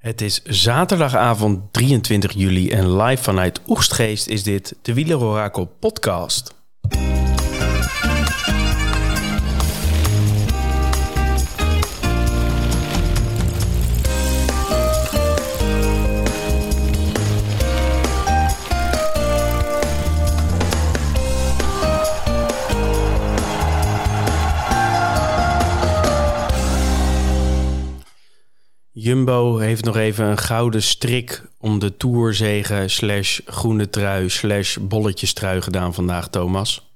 Het is zaterdagavond 23 juli en live vanuit Oegstgeest is dit de Wielerorakel podcast. Jumbo heeft nog even een gouden strik om de Tourzegen slash groene trui slash bolletjestrui gedaan vandaag, Thomas.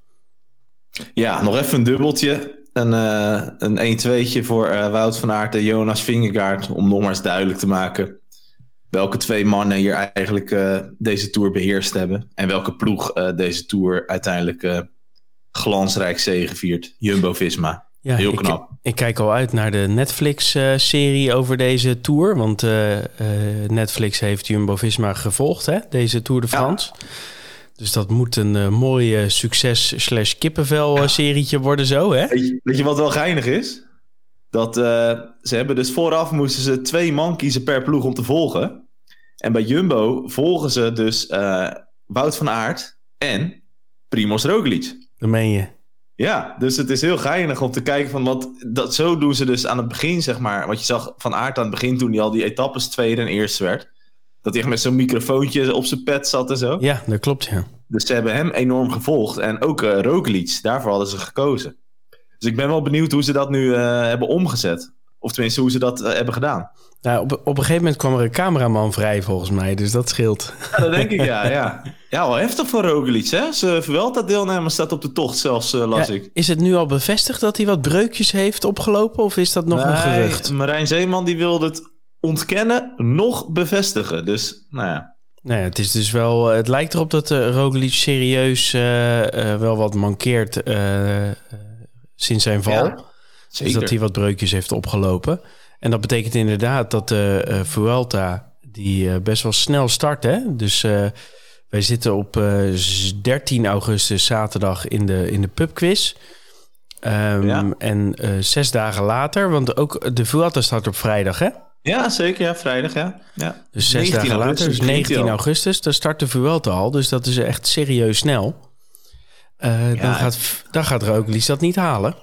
Ja, nog even een dubbeltje. Een, uh, een 1-2'tje voor uh, Wout van Aert en Jonas Vingegaard. Om nog maar eens duidelijk te maken welke twee mannen hier eigenlijk uh, deze Tour beheerst hebben. En welke ploeg deze Tour uiteindelijk glansrijk zegeviert. Jumbo-Visma. Ja, Heel knap. Ik, ik, kijk al uit naar de Netflix-serie over deze tour. Want uh, uh, Netflix heeft Jumbo-Visma gevolgd, hè? deze Tour de France. Dus dat moet een uh, mooie succes slash kippenvel-serietje worden zo, hè? Weet je, weet je, wat wel geinig is? Dat ze hebben dus vooraf moesten ze twee man kiezen per ploeg om te volgen. En bij Jumbo volgen ze dus Wout van Aert en Primoz Roglic. Dat meen je? Ja, dus het is heel geinig om te kijken van wat... Dat, zo doen ze dus aan het begin, zeg maar. Wat je zag van Aert aan het begin toen hij al die etappes tweede en eerste werd. Dat hij echt met zo'n microfoontje op zijn pet zat en zo. Ja, dat klopt, ja. Dus ze hebben hem enorm gevolgd. En ook uh, Roglic, daarvoor hadden ze gekozen. Dus ik ben wel benieuwd hoe ze dat nu uh, hebben omgezet. Of tenminste, hoe ze dat uh, hebben gedaan. Nou, op, op een gegeven moment kwam er een cameraman vrij, volgens mij. Dus dat scheelt. Ja, dat denk ik, ja. Ja, ja wel heftig voor Roglic, hè? Ze verweld dat deelnemer staat op de tocht zelfs, uh, las ja, ik. Is het nu al bevestigd dat hij wat breukjes heeft opgelopen? Of is dat nog een gerucht? Marijn Zeeman die wilde het ontkennen, nog bevestigen. Dus, nou ja. Nou ja, het is dus wel. Het lijkt erop dat Roglic serieus uh, uh, wel wat mankeert sinds zijn val. Ja, dus dat hij wat breukjes heeft opgelopen. En dat betekent inderdaad dat de uh, Vuelta, die uh, best wel snel start. Hè? Dus uh, wij zitten op 13 augustus, zaterdag, in de, in de pubquiz. Um, ja. En zes dagen later, want ook de Vuelta start op vrijdag, hè? Ja, zeker. Ja, vrijdag, ja. ja. Dus zes dagen later, dus 19 augustus, dan start de Vuelta al. Dus dat is echt serieus snel. Ja, dan, gaat, dan gaat Roglic dat niet halen.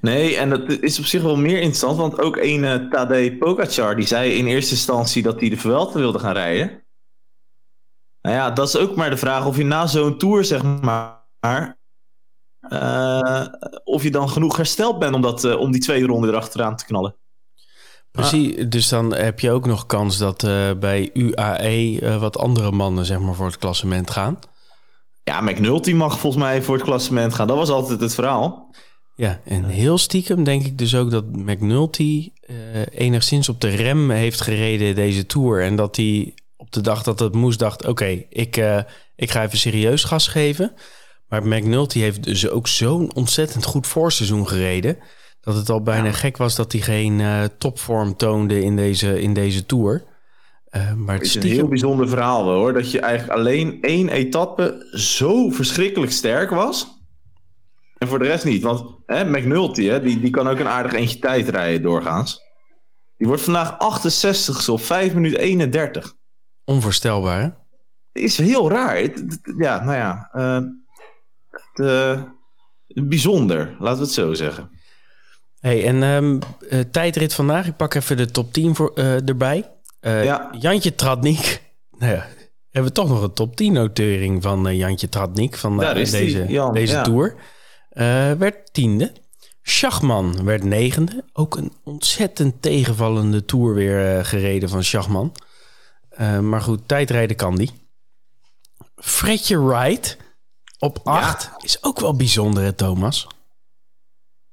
Nee, en dat is op zich wel meer interessant, want ook een uh, Tadej Pogacar die zei in eerste instantie dat hij de Vuelta wilde gaan rijden. Nou ja, dat is ook maar de vraag of je na zo'n tour, zeg maar, uh, of je dan genoeg hersteld bent om, dat, uh, om die twee ronden erachteraan te knallen. Precies, ah. dus dan heb je ook nog kans dat bij UAE wat andere mannen zeg maar, voor het klassement gaan. Ja, McNulty mag volgens mij voor het klassement gaan. Dat was altijd het verhaal. Ja, en heel stiekem denk ik dus ook dat McNulty uh, enigszins op de rem heeft gereden deze Tour. En dat hij op de dag dat het moest dacht, oké, ik, uh, ik ga even serieus gas geven. Maar McNulty heeft dus ook zo'n ontzettend goed voorseizoen gereden... dat het al bijna ja. gek was dat hij geen uh, topvorm toonde in deze, in deze Tour... maar het is stiekem... een heel bijzonder verhaal hoor. Dat je eigenlijk alleen één etappe zo verschrikkelijk sterk was. En voor de rest niet. Want hè, McNulty, hè, die, die kan ook een aardig eentje tijd rijden doorgaans. Die wordt vandaag 68 op 5 minuten 31. Onvoorstelbaar, hè? Is heel raar. Ja, nou ja. Uh, de, bijzonder, laten we het zo zeggen. Hey, en um, uh, tijdrit vandaag. Ik pak even de top 10 voor, uh, erbij. Ja. Jantje Tradnik. Nou ja, hebben we toch nog een top 10 notering van Jantje Tradnik van deze, Jan, deze ja. tour. Uh, werd tiende. Schachman werd negende. Ook een ontzettend tegenvallende tour weer uh, gereden van Schachman. Uh, maar goed, tijdrijden kan die. Fredje Wright op acht ja. is ook wel bijzonder, hè, Thomas?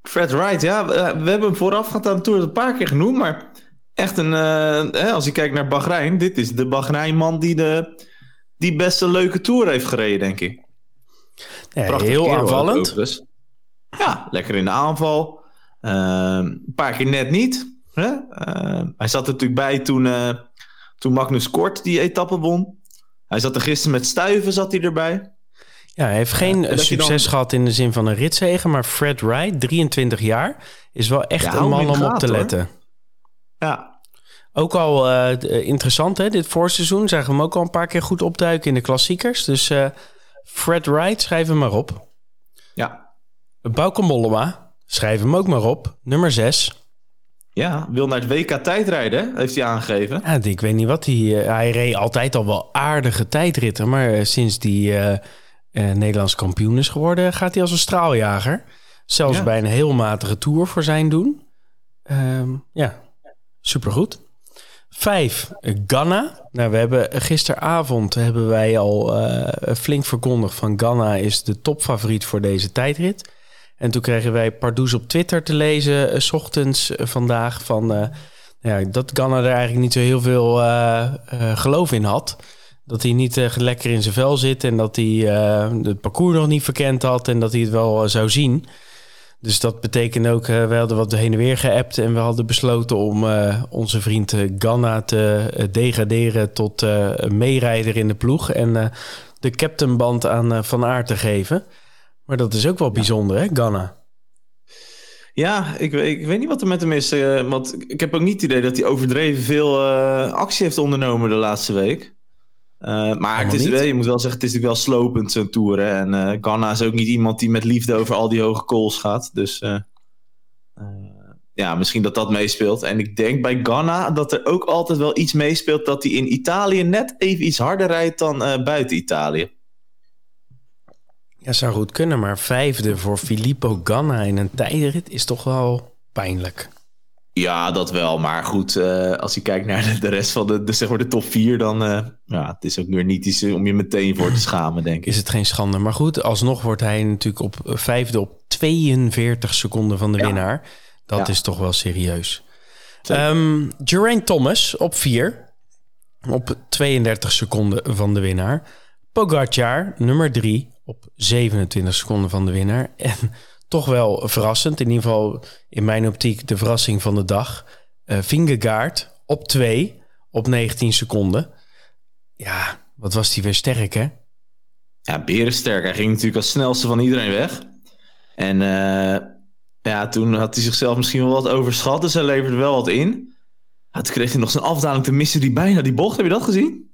Fred Wright, ja. We hebben hem voorafgaand aan de tour een paar keer genoemd. Maar echt een... Uh, als je kijkt naar Bahrein. Dit is de Bahrein-man die de die best een leuke tour heeft gereden, denk ik. Ja, heel aanvallend. Dus. Ja, lekker in de aanval. Uh, een paar keer net niet. Hè? Uh, hij zat er natuurlijk bij toen, uh, toen Magnus Kort die etappe won. Hij zat er gisteren met Stuiven zat hij erbij. Ja, hij heeft geen succes dan... gehad in de zin van een ritzegen. Maar Fred Wright, 23 jaar, is wel echt ja, een man om op te hoor. letten. Ja. Ook al uh, interessant, hè? Dit voorseizoen zagen we hem ook al een paar keer goed opduiken in de klassiekers. Dus Fred Wright, schrijf hem maar op. Ja. Bauke Mollema, schrijf hem ook maar op. Nummer 6. Ja, wil naar het WK tijdrijden, heeft hij aangegeven. Ja, ik weet niet wat hij... hij reed altijd al wel aardige tijdritten. Maar sinds die Nederlands kampioen is geworden... gaat hij als een straaljager. Zelfs ja. bij een heel matige tour voor zijn doen. Um, ja, supergoed. Vijf, Ghana. Nou, we hebben gisteravond hebben wij al uh, flink verkondigd van Ghana is de topfavoriet voor deze tijdrit. En toen kregen wij Pardoes op Twitter te lezen, uh, s ochtends uh, vandaag, van ja, dat Ghana er eigenlijk niet zo heel veel geloof in had. Dat hij niet lekker in zijn vel zit en dat hij het parcours nog niet verkend had en dat hij het wel zou zien. Dus dat betekent ook, uh, we hadden wat heen en weer geappt en we hadden besloten om onze vriend Ganna te degraderen tot meerijder in de ploeg en de captainband aan Van Aert te geven. Maar dat is ook wel bijzonder, hè, Ganna? Ja, ik, ik, weet niet wat er met hem is. want ik heb ook niet het idee dat hij overdreven veel actie heeft ondernomen de laatste week. Uh, maar het is, je moet wel zeggen, het is natuurlijk wel slopend zo'n tour. Hè? En Ghana is ook niet iemand die met liefde over al die hoge calls gaat. Dus ja, misschien dat dat meespeelt. En ik denk bij Ghana dat er ook altijd wel iets meespeelt... dat hij in Italië net even iets harder rijdt dan buiten Italië. Ja, zou goed kunnen. Maar vijfde voor Filippo Ganna in een tijdrit is toch wel pijnlijk. Ja, dat wel. Maar goed, uh, als je kijkt naar de, rest van de, de, zeg maar de top 4, dan uh, ja, het is ook weer niet iets om je meteen voor te schamen, denk ik. Is het geen schande. Maar goed, alsnog wordt hij natuurlijk op vijfde op 42 seconden van de ja. winnaar. Dat ja. is toch wel serieus. Um, Geraint Thomas op 4. Op 32 seconden van de winnaar. Pogacar, nummer 3, op 27 seconden van de winnaar. En toch wel verrassend. In ieder geval in mijn optiek de verrassing van de dag. Uh, Vingegaard op 2 op 19 seconden. Ja, wat was die weer sterk, hè? Ja, berensterk. Hij ging natuurlijk als snelste van iedereen weg. En uh, ja, toen had hij zichzelf misschien wel wat overschat. Dus hij leverde wel wat in. Ja, kreeg hij nog zijn afdaling te missen die bijna die bocht. Heb je dat gezien?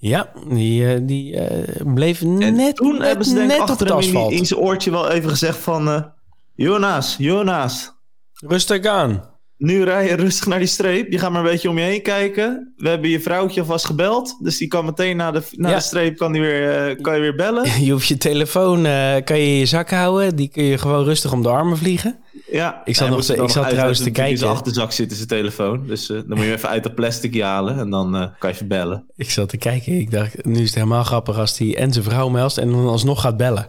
Ja, die, uh, die uh, bleef en net, toen net, hebben ze denk net achter op hem in, in zijn oortje wel even gezegd van... Jonas, Jonas. Rustig aan. Nu rij je rustig naar die streep. Je gaat maar een beetje om je heen kijken. We hebben je vrouwtje alvast gebeld. Dus die kan meteen naar de, naar ja. de streep kan, die weer, uh, kan je weer bellen. Je hoeft je telefoon uh, kan je in je zak houden. Die kun je gewoon rustig om de armen vliegen. Ja, ik zat, nog, ik zat trouwens te kijken. In zijn achterzak zitten zijn telefoon. Dus uh, dan moet je even uit dat plastic halen. En dan kan je even bellen. Ik zat te kijken. Ik dacht, nu is het helemaal grappig als hij en zijn vrouw meldt. En dan alsnog gaat bellen.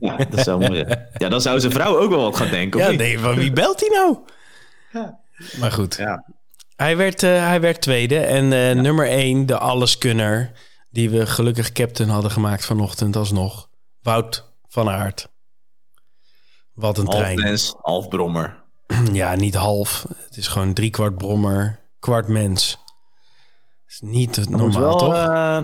Ja, dat zou mooi Ja, dan zou zijn vrouw ook wel wat gaan denken. ja, nee, van wie belt hij nou? Ja. Maar goed. Ja. Hij, werd, uh, hij werd tweede. En ja. nummer één, de alleskunner... die we gelukkig captain hadden gemaakt vanochtend alsnog. Wout van Aert. Wat een half trein. mens, half brommer. Ja, niet half. Het is gewoon drie kwart brommer, kwart mens. is niet het normaal, wel, toch? Uh,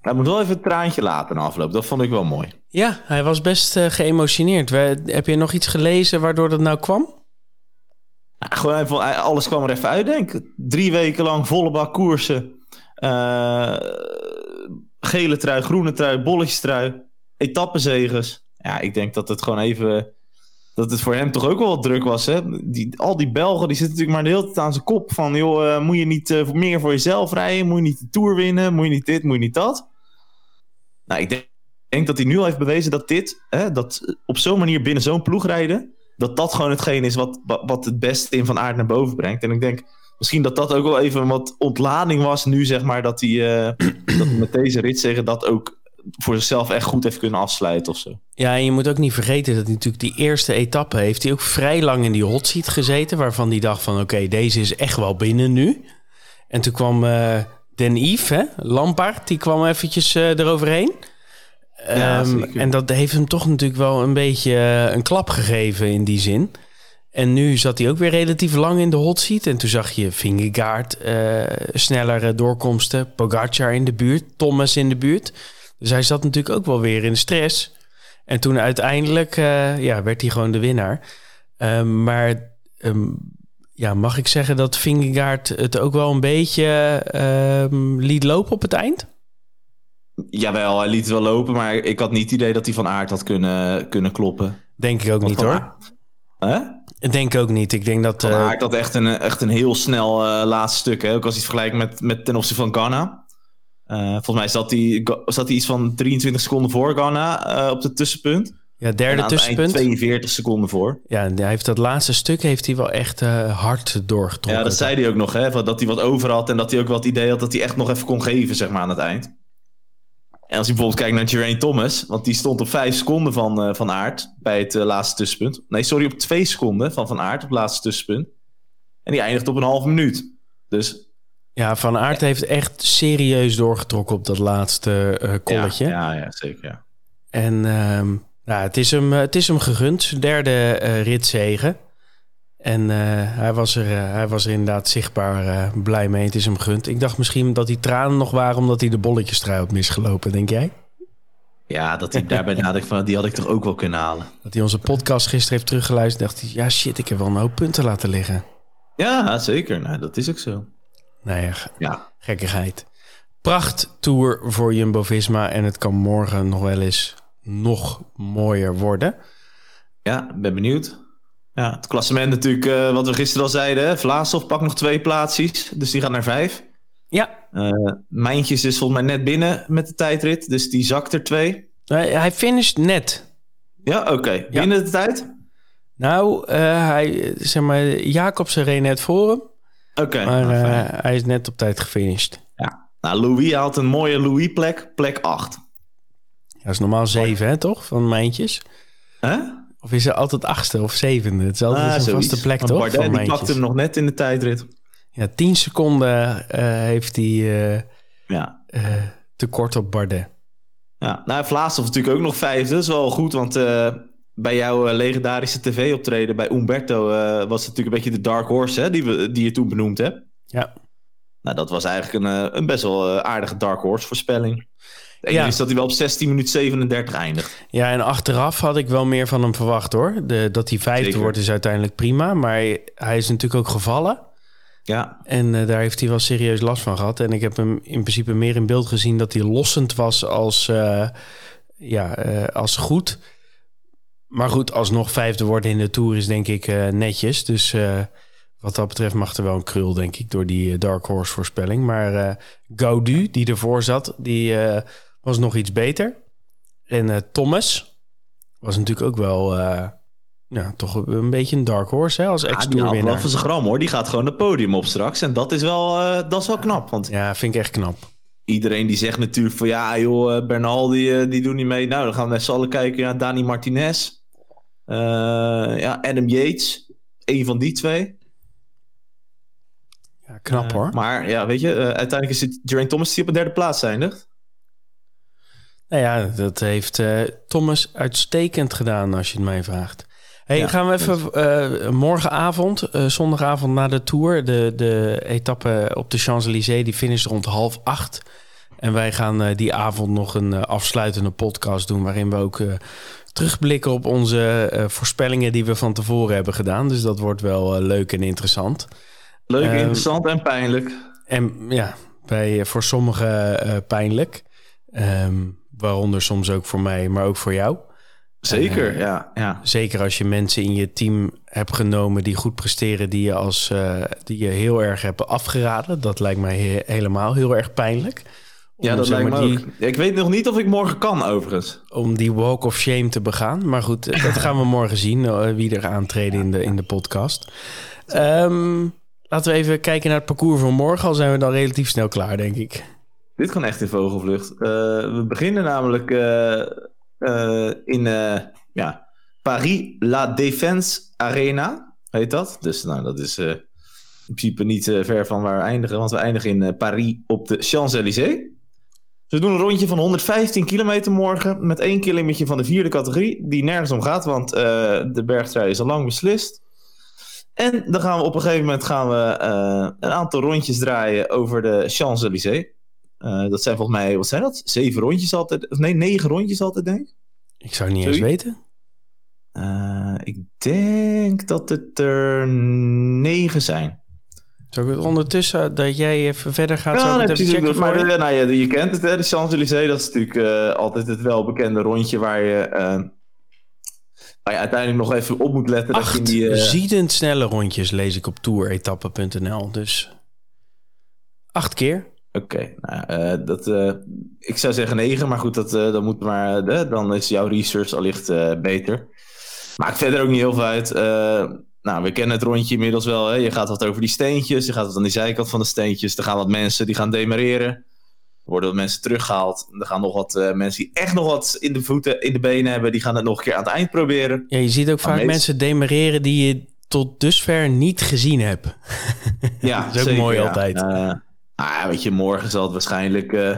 hij moet wel even het traantje laten afloop. Dat vond ik wel mooi. Ja, hij was best uh, geëmotioneerd. We, heb je nog iets gelezen waardoor dat nou kwam? Ja, gewoon, alles kwam er even uit, denk ik. Drie weken lang volle bak koersen. Uh, gele trui, groene trui, bolletjestrui. Etappenzegers. Ja, ik denk dat het gewoon even... Dat het voor hem toch ook wel wat druk was. Hè? Die, al die Belgen die zitten natuurlijk maar de hele tijd aan zijn kop. Van, joh, uh, moet je niet uh, meer voor jezelf rijden? Moet je niet de Tour winnen? Moet je niet dit? Moet je niet dat? Nou, ik denk, denk dat hij nu al heeft bewezen dat dit... Hè, dat op zo'n manier binnen zo'n ploeg rijden dat dat gewoon hetgeen is wat, wat het beste in Van Aert naar boven brengt. En ik denk misschien dat dat ook wel even wat ontlading was nu, zeg maar, dat hij, uh, dat met deze rit zeggen dat ook voor zichzelf echt goed heeft kunnen afsluiten of zo. Ja, en je moet ook niet vergeten dat hij natuurlijk die eerste etappe heeft hij ook vrij lang in die hot seat gezeten, waarvan hij dacht van oké, okay, deze is echt wel binnen nu. En toen kwam uh, Den Yves, hè, Lampaard, die kwam eventjes uh, eroverheen. Ja, um, en dat heeft hem toch natuurlijk wel een beetje uh, een klap gegeven in die zin. En nu zat hij ook weer relatief lang in de hot seat. En toen zag je Vingegaard snellere doorkomsten. Pogacar in de buurt. Thomas in de buurt. Dus hij zat natuurlijk ook wel weer in stress. En toen uiteindelijk uh, ja, werd hij gewoon de winnaar. Um, maar um, ja, mag ik zeggen dat Vingegaard het ook wel een beetje uh, liet lopen op het eind? Jawel, hij liet wel lopen, maar ik had niet het idee dat hij van aard had kunnen, kunnen kloppen. Denk ik ook niet hoor. Hè? Ik denk ook niet. Ik denk dat. Van Aert had echt een, echt een heel snel uh, laatste stuk. Hè? Ook als hij het vergelijkt met, met ten opzichte van Ghana. Uh, volgens mij zat hij, zat hij iets van 23 seconden voor Ghana uh, op het tussenpunt. Ja, derde tussenpunt. 42 seconden voor. Ja, hij heeft dat laatste stuk heeft hij wel echt hard doorgetrokken. Ja, dat zei hij ook nog, hè, dat hij wat over had en dat hij ook wel het idee had dat hij echt nog even kon geven, zeg maar, aan het eind. En als je bijvoorbeeld kijkt naar Geraint Thomas, want die stond op vijf seconden van, uh, van Aert bij het uh, laatste tussenpunt. Nee, sorry, op twee seconden van Van Aert op het laatste tussenpunt. En die eindigt op een halve minuut. Dus... Ja, Van Aert heeft echt serieus doorgetrokken op dat laatste uh, kolletje. Ja, ja, ja, zeker, ja. En ja, het, is hem, het is hem gegund, zijn derde ritzegen. En hij, was er, hij was er inderdaad zichtbaar blij mee. Het is hem gegund. Ik dacht misschien dat die tranen nog waren omdat hij de bolletjestrui had misgelopen, denk jij? Ja, dat hij daarbij nadenkt van, die had ik toch ook wel kunnen halen. Dat hij onze podcast gisteren heeft teruggeluisterd dacht hij, ja shit, ik heb wel een hoop punten laten liggen. Ja, zeker. Nou, dat is ook zo. Nou ja, ja. gekkigheid. Pracht tour voor Jumbo-Visma en het kan morgen nog wel eens nog mooier worden. Ja, ben benieuwd. Ja, het klassement natuurlijk, uh, wat we gisteren al zeiden. Vlaasov pakt nog twee plaatsies, dus die gaat naar vijf. Ja. Uh, Mijntjes is volgens mij net binnen met de tijdrit, dus die zakt er twee. hij finisht net. Ja, oké. Okay. Binnen ja. de tijd? Nou, uh, hij, zeg maar, Jacobsen reed net voor hem. Oké. Okay, maar nou, hij is net op tijd gefinished. Ja. Nou, Louis had een mooie Louis-plek, plek 8. Dat is normaal 7, hè, toch? Van Mijntjes. Huh? Of is er altijd achtste of zevende? Het is altijd ah, een vaste plek, toch? Bardet die pakte hem nog net in de tijdrit. Ja, 10 seconden uh, heeft hij uh, ja. uh, tekort op Bardet. Ja, nou, Vlaasov natuurlijk ook nog vijfde. Dat is wel goed, want bij jouw legendarische tv-optreden bij Umberto was het natuurlijk een beetje de dark horse hè, die, we, die je toen benoemd hebt. Ja. Nou, dat was eigenlijk een, een best wel aardige dark horse voorspelling. En ja. is dat hij wel op 16 minuten 37 eindigt. Ja, en achteraf had ik wel meer van hem verwacht hoor. De, dat hij vijfde Zeker. wordt is uiteindelijk prima. Maar hij is natuurlijk ook gevallen. Ja. En uh, daar heeft hij wel serieus last van gehad. En ik heb hem in principe meer in beeld gezien dat hij lossend was als, uh, ja, als goed. Maar goed, alsnog vijfde worden in de Tour is denk ik netjes. Dus wat dat betreft mag er wel een krul, denk ik, door die Dark Horse voorspelling. Maar Gaudu, die ervoor zat, die was nog iets beter. En Thomas was natuurlijk ook wel ja, toch een beetje een dark horse hè, als ex-tourwinnaar. Ja, wel van zijn gram hoor. Die gaat gewoon het podium op straks. En dat is wel, uh, dat is wel knap. Want ja, vind ik echt knap. Iedereen die zegt natuurlijk van ja joh, Bernal die, uh, die doet niet mee. Nou, dan gaan we met z'n allen kijken naar Dani Martinez. Uh, ja, Adam Yates. Een van die twee. Ja, knap hoor. Maar ja, weet je, uiteindelijk is het Geraint Thomas die op een derde plaats eindigt. Nou ja, dat heeft Thomas uitstekend gedaan als je het mij vraagt. Hey, ja, gaan we even uh, morgenavond, uh, zondagavond na de Tour. De, de etappe op de Champs-Élysées, die finish rond half acht. En wij gaan die avond nog een afsluitende podcast doen... waarin we ook terugblikken op onze voorspellingen die we van tevoren hebben gedaan. Dus dat wordt wel leuk en interessant. Leuk, ehm, interessant en pijnlijk. En ja, bij, voor sommigen pijnlijk. Um, waaronder soms ook voor mij, maar ook voor jou. Zeker, ja, ja. Zeker als je mensen in je team hebt genomen die goed presteren, die je, als, die je heel erg hebt afgeraden. Dat lijkt mij he helemaal heel erg pijnlijk. Ja, dat lijkt me die, ook. Ik weet nog niet of ik morgen kan, overigens. Om die walk of shame te begaan. Maar goed, dat gaan we morgen zien, uh, wie er aantreden in de, in de podcast. Um, laten we even kijken naar het parcours van morgen. Al zijn we dan relatief snel klaar, denk ik. Dit kan echt in vogelvlucht. we beginnen namelijk uh, in ja, Paris La Défense Arena, heet dat. Dus nou, dat is in principe niet ver van waar we eindigen, want we eindigen in Paris op de Champs-Élysées. We doen een rondje van 115 kilometer morgen met één kilometer van de vierde categorie, die nergens om gaat, want de bergtrui is al lang beslist. En dan gaan we op een gegeven moment gaan we, een aantal rondjes draaien over de Champs-Élysées. Uh, dat zijn volgens mij, wat zijn dat? Zeven rondjes altijd? Of nee, negen rondjes altijd, denk ik. Ik zou het niet Sorry? eens weten. Ik denk dat het er negen zijn. Zou ik het ondertussen dat jij even verder gaat? Ja, nee, precies. Checken maar de, nou ja, je kent het, hè, de Champs-Élysées. Dat is natuurlijk uh, altijd het welbekende rondje waar je, uh, waar je uiteindelijk nog even op moet letten. Acht dat je die, uh... ziedend snelle rondjes lees ik op touretappe.nl. Dus acht keer. Oké, nou, dat, ik zou zeggen negen, maar goed, dat, dat moet maar, dan is jouw research allicht beter. Maakt verder ook niet heel veel uit. Nou, we kennen het rondje inmiddels wel. Hè? Je gaat wat over die steentjes. Je gaat wat aan die zijkant van de steentjes. Er gaan wat mensen die gaan demereren. Er worden wat mensen teruggehaald. Er gaan nog wat uh, mensen die echt nog wat in de voeten, in de benen hebben. Die gaan het nog een keer aan het eind proberen. Ja, je ziet ook vaak mensen demereren die je tot dusver niet gezien hebt. Ja, dat is ook mooi altijd. Uh, nou, weet je, morgen zal het waarschijnlijk... Uh,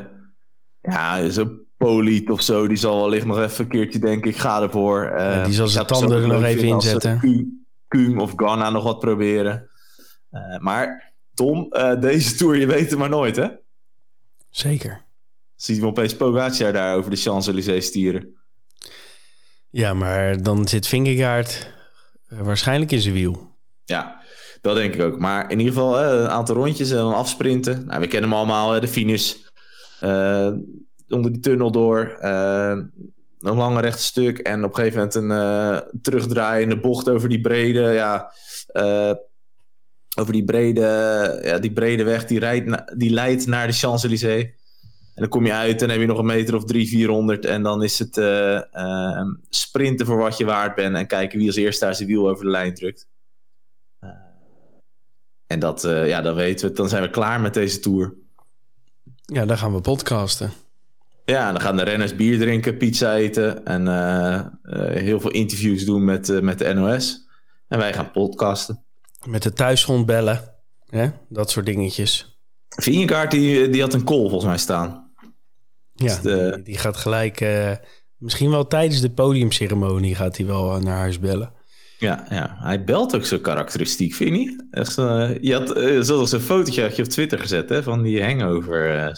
ja, zo'n Poliet of zo, die zal wellicht nog even een keertje denken, ik ga ervoor. Die zal zijn tanden er nog even inzetten. Kuhn of Ghana nog wat proberen. Uh, maar Tom, uh, deze Tour, je weet het maar nooit, hè? Zeker. Ziet we opeens Pogacar daar over de Champs-Élysées stieren. Ja, maar dan zit Vingegaard uh, waarschijnlijk in zijn wiel. Ja, dat denk ik ook. Maar in ieder geval een aantal rondjes en dan afsprinten. Nou, we kennen hem allemaal, de finish. onder die tunnel door een lange rechte stuk en op een gegeven moment een uh, terugdraaiende bocht over die brede, ja, uh, over die brede, ja, die brede weg die, rijdt die leidt naar de Champs-Élysées. En dan kom je uit en heb je nog een meter of drie, vierhonderd. En dan is het uh, sprinten voor wat je waard bent. En kijken wie als eerste daar zijn wiel over de lijn drukt. en dat, ja, dan weten we Dan zijn we klaar met deze tour. Ja, dan gaan we podcasten. Ja, dan gaan de renners bier drinken, pizza eten en uh, uh, heel veel interviews doen met, uh, met de NOS. En wij gaan podcasten. Met de thuishond bellen, hè? dat soort dingetjes. Vingegaard die, die had een call volgens mij staan. Ja, dus de... die, gaat gelijk, misschien wel tijdens de podiumceremonie gaat hij wel naar huis bellen. Ja, ja, hij belt ook zo karakteristiek, vind je niet? Echt, je had uh, een fotootje op Twitter gezet hè, van die hangover.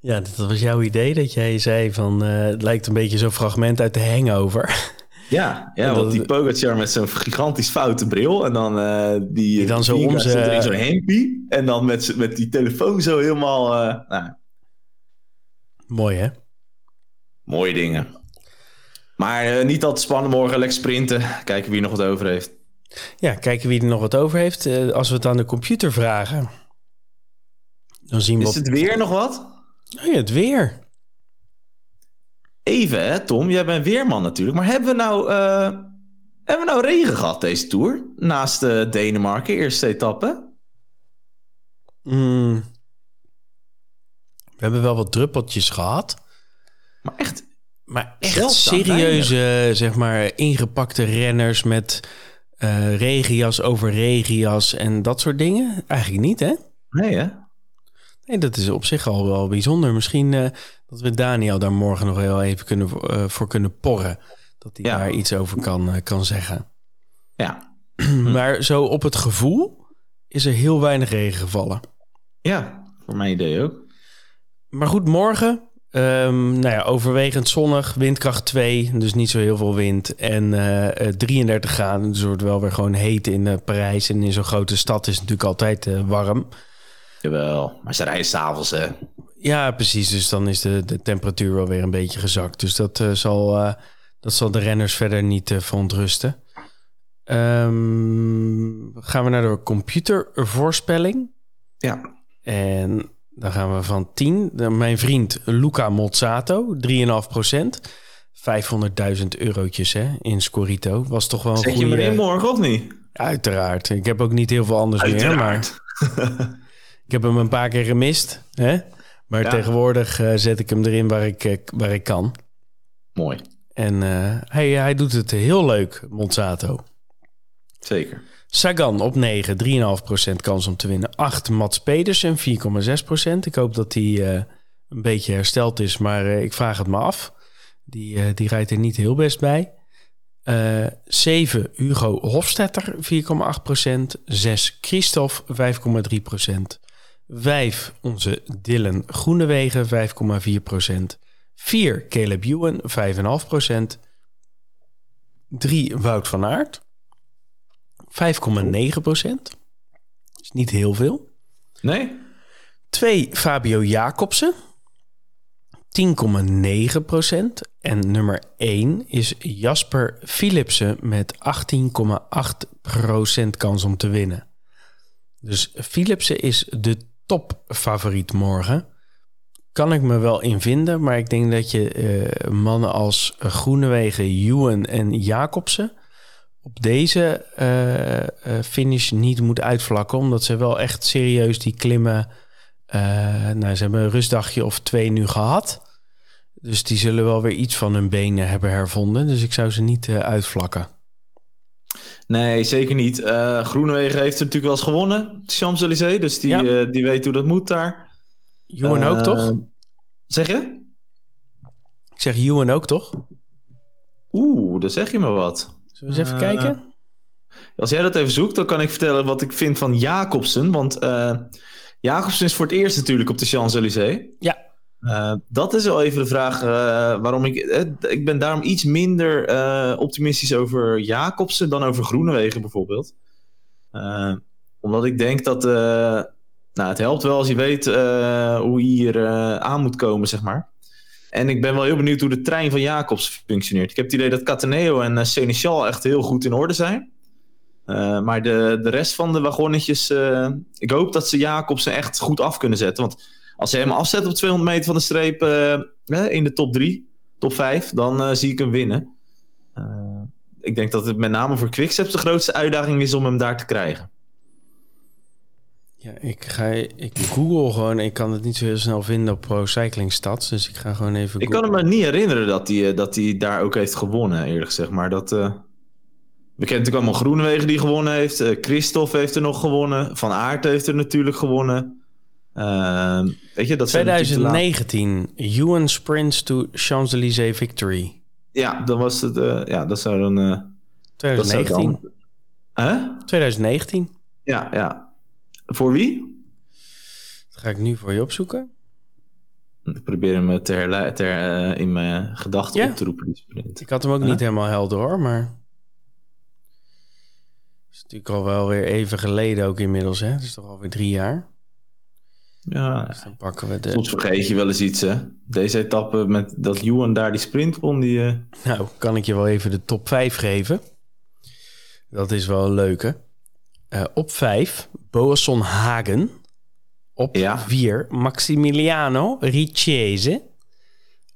Ja, dat was jouw idee dat jij zei van uh, het lijkt een beetje zo'n fragment uit de Hangover. Ja, ja want die Pogacar met zo'n gigantisch foute bril en dan uh, die, die, dan zo om in zo'n hempie en dan met, met die telefoon zo helemaal... Uh, nou. Mooi hè? Mooie dingen. Maar niet al te spannend morgen, lekker sprinten. Kijken wie nog wat over heeft. Ja, kijken wie er nog wat over heeft. als we het aan de computer vragen, dan zien we... Is het weer nog wat? Oh ja, het weer. Even hè, Tom. Jij bent weerman natuurlijk. Maar hebben we nou, uh, hebben we nou regen gehad deze Tour? Naast uh, Denemarken, eerste etappe? Mm. We hebben wel wat druppeltjes gehad. Maar echt... Maar echt serieuze, zeg maar, ingepakte renners met uh, regenjas over regenjas en dat soort dingen? Eigenlijk niet, hè? Nee, hè? Nee, dat is op zich al wel bijzonder. Misschien uh, dat we Daniel daar morgen nog heel even kunnen, uh, voor kunnen porren. Dat hij daar iets over kan, uh, kan zeggen. Ja. maar zo op het gevoel is er heel weinig regen gevallen. Ja, voor mijn idee ook. Maar goed, morgen. Um, nou ja, overwegend zonnig, windkracht 2, dus niet zo heel veel wind. En 33 graden, dus het wordt wel weer gewoon heet in Parijs. En in zo'n grote stad is het natuurlijk altijd warm. Jawel, maar ze rijden s'avonds, hè? Ja, precies. Dus dan is de, de temperatuur wel weer een beetje gezakt. Dus dat, uh, zal, uh, dat zal de renners verder niet uh, verontrusten. Um, gaan we naar de computervoorspelling. Ja. En dan gaan we van 10. Mijn vriend Luca Mozzato, 3,5 procent. 500.000 eurotjes hè, in Scorito. Was toch wel een Zet goede... je hem in morgen of niet? Uiteraard. Ik heb ook niet heel veel anders Uiteraard. meer. Maar... Ik heb hem een paar keer gemist. Hè? Maar tegenwoordig uh, zet ik hem erin waar ik, uh, waar ik kan. Mooi. En uh, hij, hij doet het heel leuk, Monsato. Zeker. Sagan op 9, 3,5% kans om te winnen. 8, Mats Pedersen, 4,6%. Ik hoop dat hij een beetje hersteld is, maar ik vraag het me af. Die, die rijdt er niet heel best bij. 7, Hugo Hofstetter, 4,8%. 6, Christophe, 5,3%. 5 onze Dylan Groenewegen 5,4%. 4 Caleb Ewan 5,5%. 3 Wout van Aert 5,9 procent. Is niet heel veel. Nee? 2 Fabio Jacobsen. 10,9 procent. En nummer 1 is Jasper Philipsen met 18,8 procent kans om te winnen. Dus Philipsen is de topfavoriet morgen. Kan ik me wel in vinden, maar ik denk dat je uh, mannen als Groenewegen, Ewan en Jacobsen op deze uh, finish niet moet uitvlakken, omdat ze wel echt serieus die klimmen. nou, ze hebben een rustdagje of twee nu gehad. Dus die zullen wel weer iets van hun benen hebben hervonden. Dus ik zou ze niet uitvlakken. Nee, zeker niet. Uh, Groenewegen heeft natuurlijk wel eens gewonnen, Champs-Élysées. Dus die, ja. die weet hoe dat moet daar. Ewan ook, toch? Zeg je? Ik zeg Ewan ook, toch? Oeh, dan zeg je me wat. Zullen we eens even kijken? Als jij dat even zoekt, dan kan ik vertellen wat ik vind van Jacobsen. Want Jacobsen is voor het eerst natuurlijk op de Champs-Élysées. Ja. Uh, dat is wel even de vraag uh, waarom ik... ik ben daarom iets minder optimistisch over Jacobsen dan over Groenewegen bijvoorbeeld. omdat ik denk dat... nou, het helpt wel als je weet hoe hij hier aan moet komen, zeg maar. En ik ben wel heel benieuwd hoe de trein van Jacobs functioneert. Ik heb het idee dat Cataneo en Seneschal echt heel goed in orde zijn. Maar de, de rest van de wagonnetjes, ik hoop dat ze Jacobsen echt goed af kunnen zetten. Want als ze hem afzetten op 200 meter van de streep in de top 3, top 5, dan zie ik hem winnen. ik denk dat het met name voor Quickstep de grootste uitdaging is om hem daar te krijgen. Ja, ik ga, ik google gewoon. Ik kan het niet zo heel snel vinden op Pro Cycling Stats. Dus ik ga gewoon even. Ik kan me niet herinneren dat hij dat hij daar ook heeft gewonnen, eerlijk gezegd. Maar dat. We kennen natuurlijk allemaal Groenewegen die gewonnen heeft. Christophe heeft er nog gewonnen. Van Aert heeft er natuurlijk gewonnen. Uh, weet je, dat 2019. Ewan Sprints to Champs-Élysées Victory. Ja, dan was het. Uh, ja, dat zou dan. 2019. Hè? 2019. Ja, ja. Voor wie? Dat ga ik nu voor je opzoeken. Ik probeer hem ter, ter, uh, in mijn gedachten op te roepen. Die sprint. Ik had hem ook niet helemaal helder hoor, maar... Het is natuurlijk al wel weer even geleden ook inmiddels, hè? Het is toch alweer drie jaar. Ja, dus dan pakken we de... soms vergeet je wel eens iets, hè? Deze etappe met dat Juan daar die sprint won, die... Uh... Nou, kan ik je wel even de top 5 geven. Dat is wel een leuke. Uh, op 5 Boasson Hagen. Op 4 ja. Maximiliano Ricciese.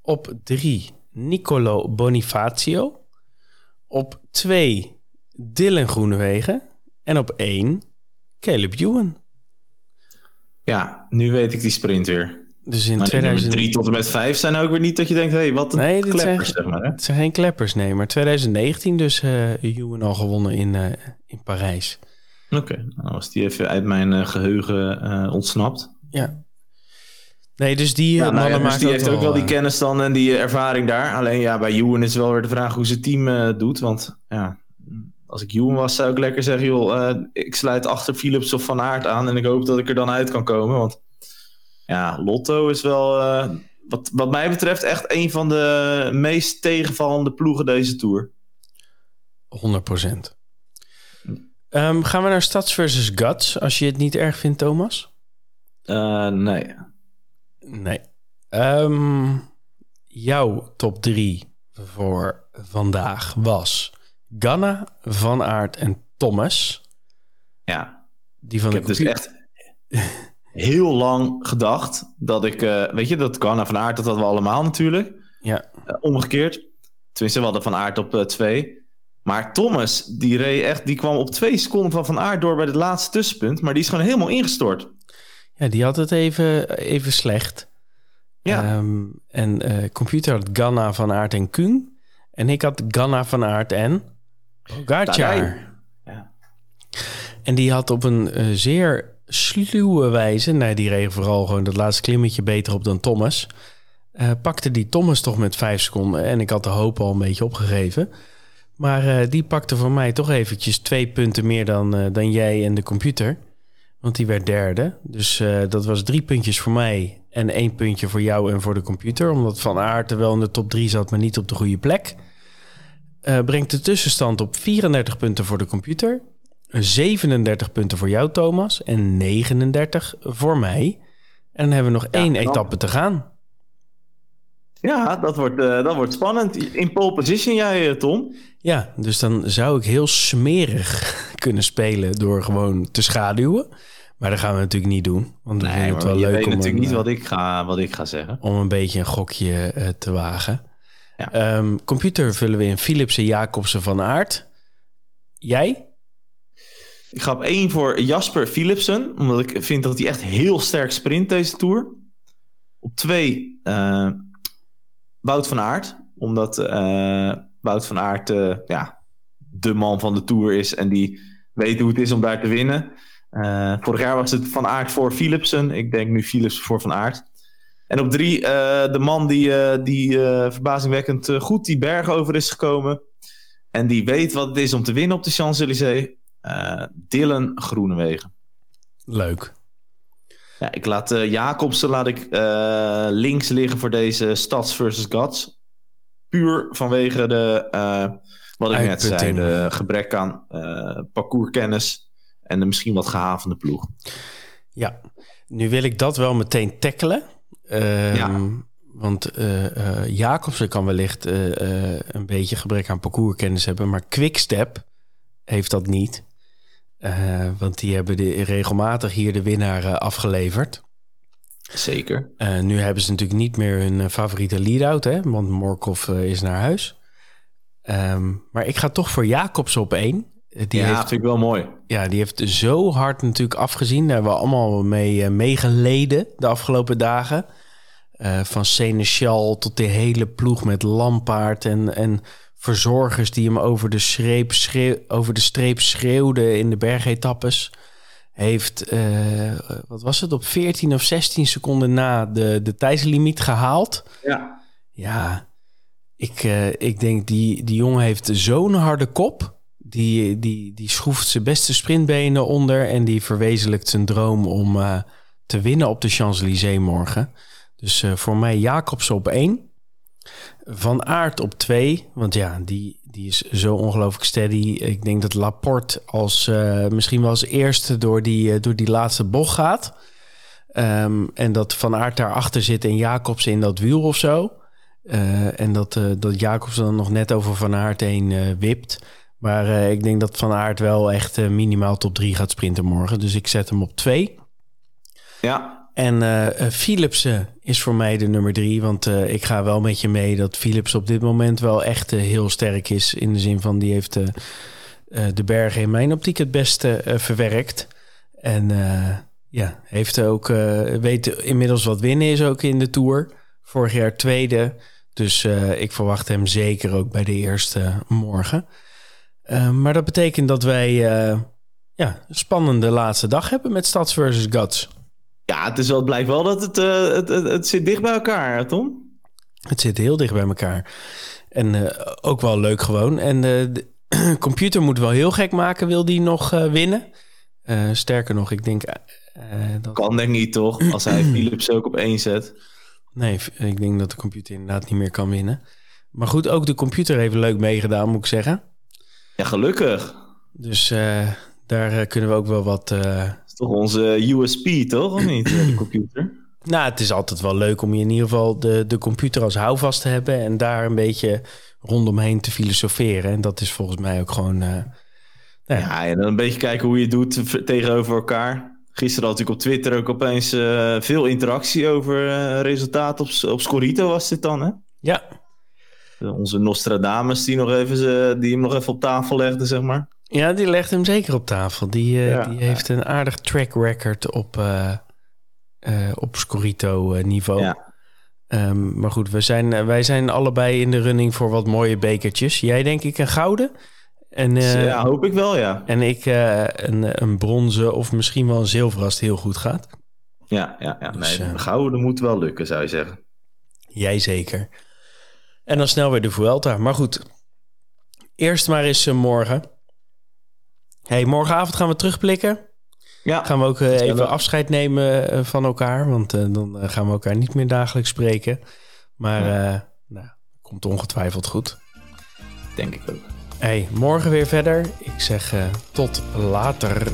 Op 3 Nicolo Bonifacio. Op 2 Dylan Groenewegen. En op 1 Caleb Ewan. Ja, nu weet ik die sprint weer. Dus in 2003 tot en met 5 zijn ook weer niet dat je denkt, hé, hey, wat een nee, kleppers, zijn, zeg maar. Hè? Het zijn geen kleppers, nee. Maar 2019 dus uh, Ewan al gewonnen in, uh, in Parijs. Oké, okay. nou was die even uit mijn uh, geheugen uh, ontsnapt. Ja. Nee, dus die ja, nou, ja, dus die heeft ook wel die kennis dan en die ervaring daar. Alleen ja, bij Ewan is wel weer de vraag hoe zijn team doet. Want ja, als ik Ewan was, zou ik lekker zeggen... joh, ik sluit achter Philips of Van Aert aan... en ik hoop dat ik er dan uit kan komen. Want ja, Lotto is wel... wat, wat mij betreft echt een van de meest tegenvallende ploegen deze Tour. 100 procent. Um, gaan we naar Stads versus Guts, als je het niet erg vindt, Thomas? Uh, nee. Nee. Um, jouw top drie voor vandaag was Ganna, Van Aert en Thomas. Ja. Die van ik de heb dus echt heel lang gedacht dat ik... Uh, weet je, dat Ganna, Van Aert, dat hadden we allemaal natuurlijk. Ja. Uh, omgekeerd. Tenminste, we hadden Van Aert op twee. Maar Thomas, die, reed echt, die kwam op twee seconden van Van Aert door bij het laatste tussenpunt. Maar die is gewoon helemaal ingestort. Ja, die had het even, even slecht. Ja. Um, en uh, computer had Ganna, Van Aert en Kuhn. En ik had Ganna, Van Aert en Pogacar. Ja. En die had op een uh, zeer sluwe wijze... Nee, die reed vooral gewoon dat laatste klimmetje beter op dan Thomas. Uh, pakte die Thomas toch met vijf seconden. En ik had de hoop al een beetje opgegeven... Maar uh, die pakte voor mij toch eventjes twee punten meer dan, uh, dan jij en de computer. Want die werd derde. Dus uh, dat was drie puntjes voor mij en één puntje voor jou en voor de computer. Omdat Van Aert er wel in de top drie zat, maar niet op de goede plek. Brengt de tussenstand op 34 punten voor de computer. 37 punten voor jou, Thomas. En 39 voor mij. En dan hebben we nog één etappe te gaan. Ja, dat wordt, uh, dat wordt spannend. In pole position jij, eh, Tom. Ja, dus dan zou ik heel smerig kunnen spelen door gewoon te schaduwen. Maar dat gaan we natuurlijk niet doen. Want we nee, het wel leuk weet om natuurlijk niet wat ik, ga, wat ik ga zeggen. Om een beetje een gokje uh, te wagen. Ja. Um, computer vullen we in Philipsen, Jacobsen van Aert. Jij? Ik ga op één voor Jasper Philipsen. Omdat ik vind dat hij echt heel sterk sprint deze Tour. Op twee uh, Wout van Aert. Omdat uh, Wout van Aert uh, ja, de man van de Tour is. En die weet hoe het is om daar te winnen. vorig jaar was het Van Aert voor Philipsen. Ik denk nu Philips voor Van Aert. En op drie de man die, die verbazingwekkend goed die berg over is gekomen. En die weet wat het is om te winnen op de Champs-Élysées. Dylan Groenewegen. Leuk. Ja, ik laat Jacobsen laat ik, links liggen voor deze Stads versus Gats. Puur vanwege de, wat ik net zei, de gebrek aan parcourskennis en de misschien wat gehavende ploeg. Ja, nu wil ik dat wel meteen tackelen. Ehm, ja. Want uh, Jacobsen kan wellicht een beetje gebrek aan parcourskennis hebben, maar Quickstep heeft dat niet. Want die hebben de, regelmatig hier de winnaar afgeleverd. Zeker. Nu hebben ze natuurlijk niet meer hun favoriete lead-out, hè, want Morkov is naar huis. Um, maar ik ga toch voor Jacobs op één. Die ja, heeft, vind ik wel mooi. Ja, die heeft zo hard natuurlijk afgezien. Daar hebben we allemaal mee meegeleden de afgelopen dagen. van Seneschal tot de hele ploeg met Lampaard en... en verzorgers die hem over de, schreep, schreeuw, over de streep schreeuwden in de bergetappes. Heeft, uh, wat was het, op 14 of 16 seconden na de, de tijdslimiet gehaald. Ja. Ja, ik, uh, ik denk die, die jongen heeft zo'n harde kop. Die, die, die schroeft zijn beste sprintbenen onder en die verwezenlijkt zijn droom om uh, te winnen op de Champs-Élysées morgen. Dus voor mij Jacobs op één. Van Aert op twee, want ja, die, die is zo ongelooflijk steady. Ik denk dat Laporte als uh, misschien wel als eerste door die, door die laatste bocht gaat. Um, en dat Van Aert daarachter zit en Jacobs in dat wiel of zo. En dat, dat Jacobs dan nog net over Van Aert heen wipt. Maar ik denk dat Van Aert wel echt minimaal top 3 gaat sprinten morgen. Dus ik zet hem op twee. Ja, en uh, Philipsen is voor mij de nummer drie. Want ik ga wel met je mee dat Philips op dit moment wel echt heel sterk is. In de zin van die heeft de bergen in mijn optiek het beste verwerkt. En ja, heeft ook, weet inmiddels wat winnen is ook in de Tour. Vorig jaar tweede. Dus ik verwacht hem zeker ook bij de eerste morgen. Maar dat betekent dat wij ja, een spannende laatste dag hebben met Stads versus Guts. Ja, het, is wel, het blijkt wel dat het, uh, het, het, het, zit dicht bij elkaar, Tom. Het zit heel dicht bij elkaar. En uh, ook wel leuk gewoon. En uh, de computer moet wel heel gek maken, wil die nog winnen. sterker nog, ik denk... dat... Kan denk niet, toch? Als hij Philips ook op één zet. Nee, ik denk dat de computer inderdaad niet meer kan winnen. Maar goed, ook de computer heeft leuk meegedaan, moet ik zeggen. Ja, gelukkig. Dus daar kunnen we ook wel wat toch onze USP, toch? Of niet, de computer? Nou, het is altijd wel leuk om je in ieder geval de, de computer als houvast te hebben en daar een beetje rondomheen te filosoferen. En dat is volgens mij ook gewoon. Uh, ja. ja, en dan een beetje kijken hoe je het doet tegenover elkaar. Gisteren had ik op Twitter ook opeens uh, veel interactie over uh, resultaten op, op Scorito was dit dan, hè? Ja. Onze Nostradamus die, nog even, die hem nog even op tafel legde, zeg maar. Ja, die legt hem zeker op tafel. Die, uh, die heeft een aardig track record op, uh, uh, op Scorito-niveau. Ja. Um, maar goed, we zijn, wij zijn allebei in de running voor wat mooie bekertjes. Jij denk ik een gouden. En, ja, hoop ik wel, ja. En ik een, een bronzen of misschien wel een zilver als het heel goed gaat. Ja, ja, ja. Dus, nee, een gouden moet wel lukken, zou je zeggen. Jij zeker. En dan snel weer de Vuelta. Maar goed, eerst maar eens morgen. Hey, morgenavond gaan we terugblikken. Ja. Gaan we ook uh, even afscheid nemen uh, van elkaar. Want uh, dan gaan we elkaar niet meer dagelijks spreken. Maar ja. nou, komt ongetwijfeld goed. Denk ik ook. Hey, morgen weer verder. Ik zeg tot later.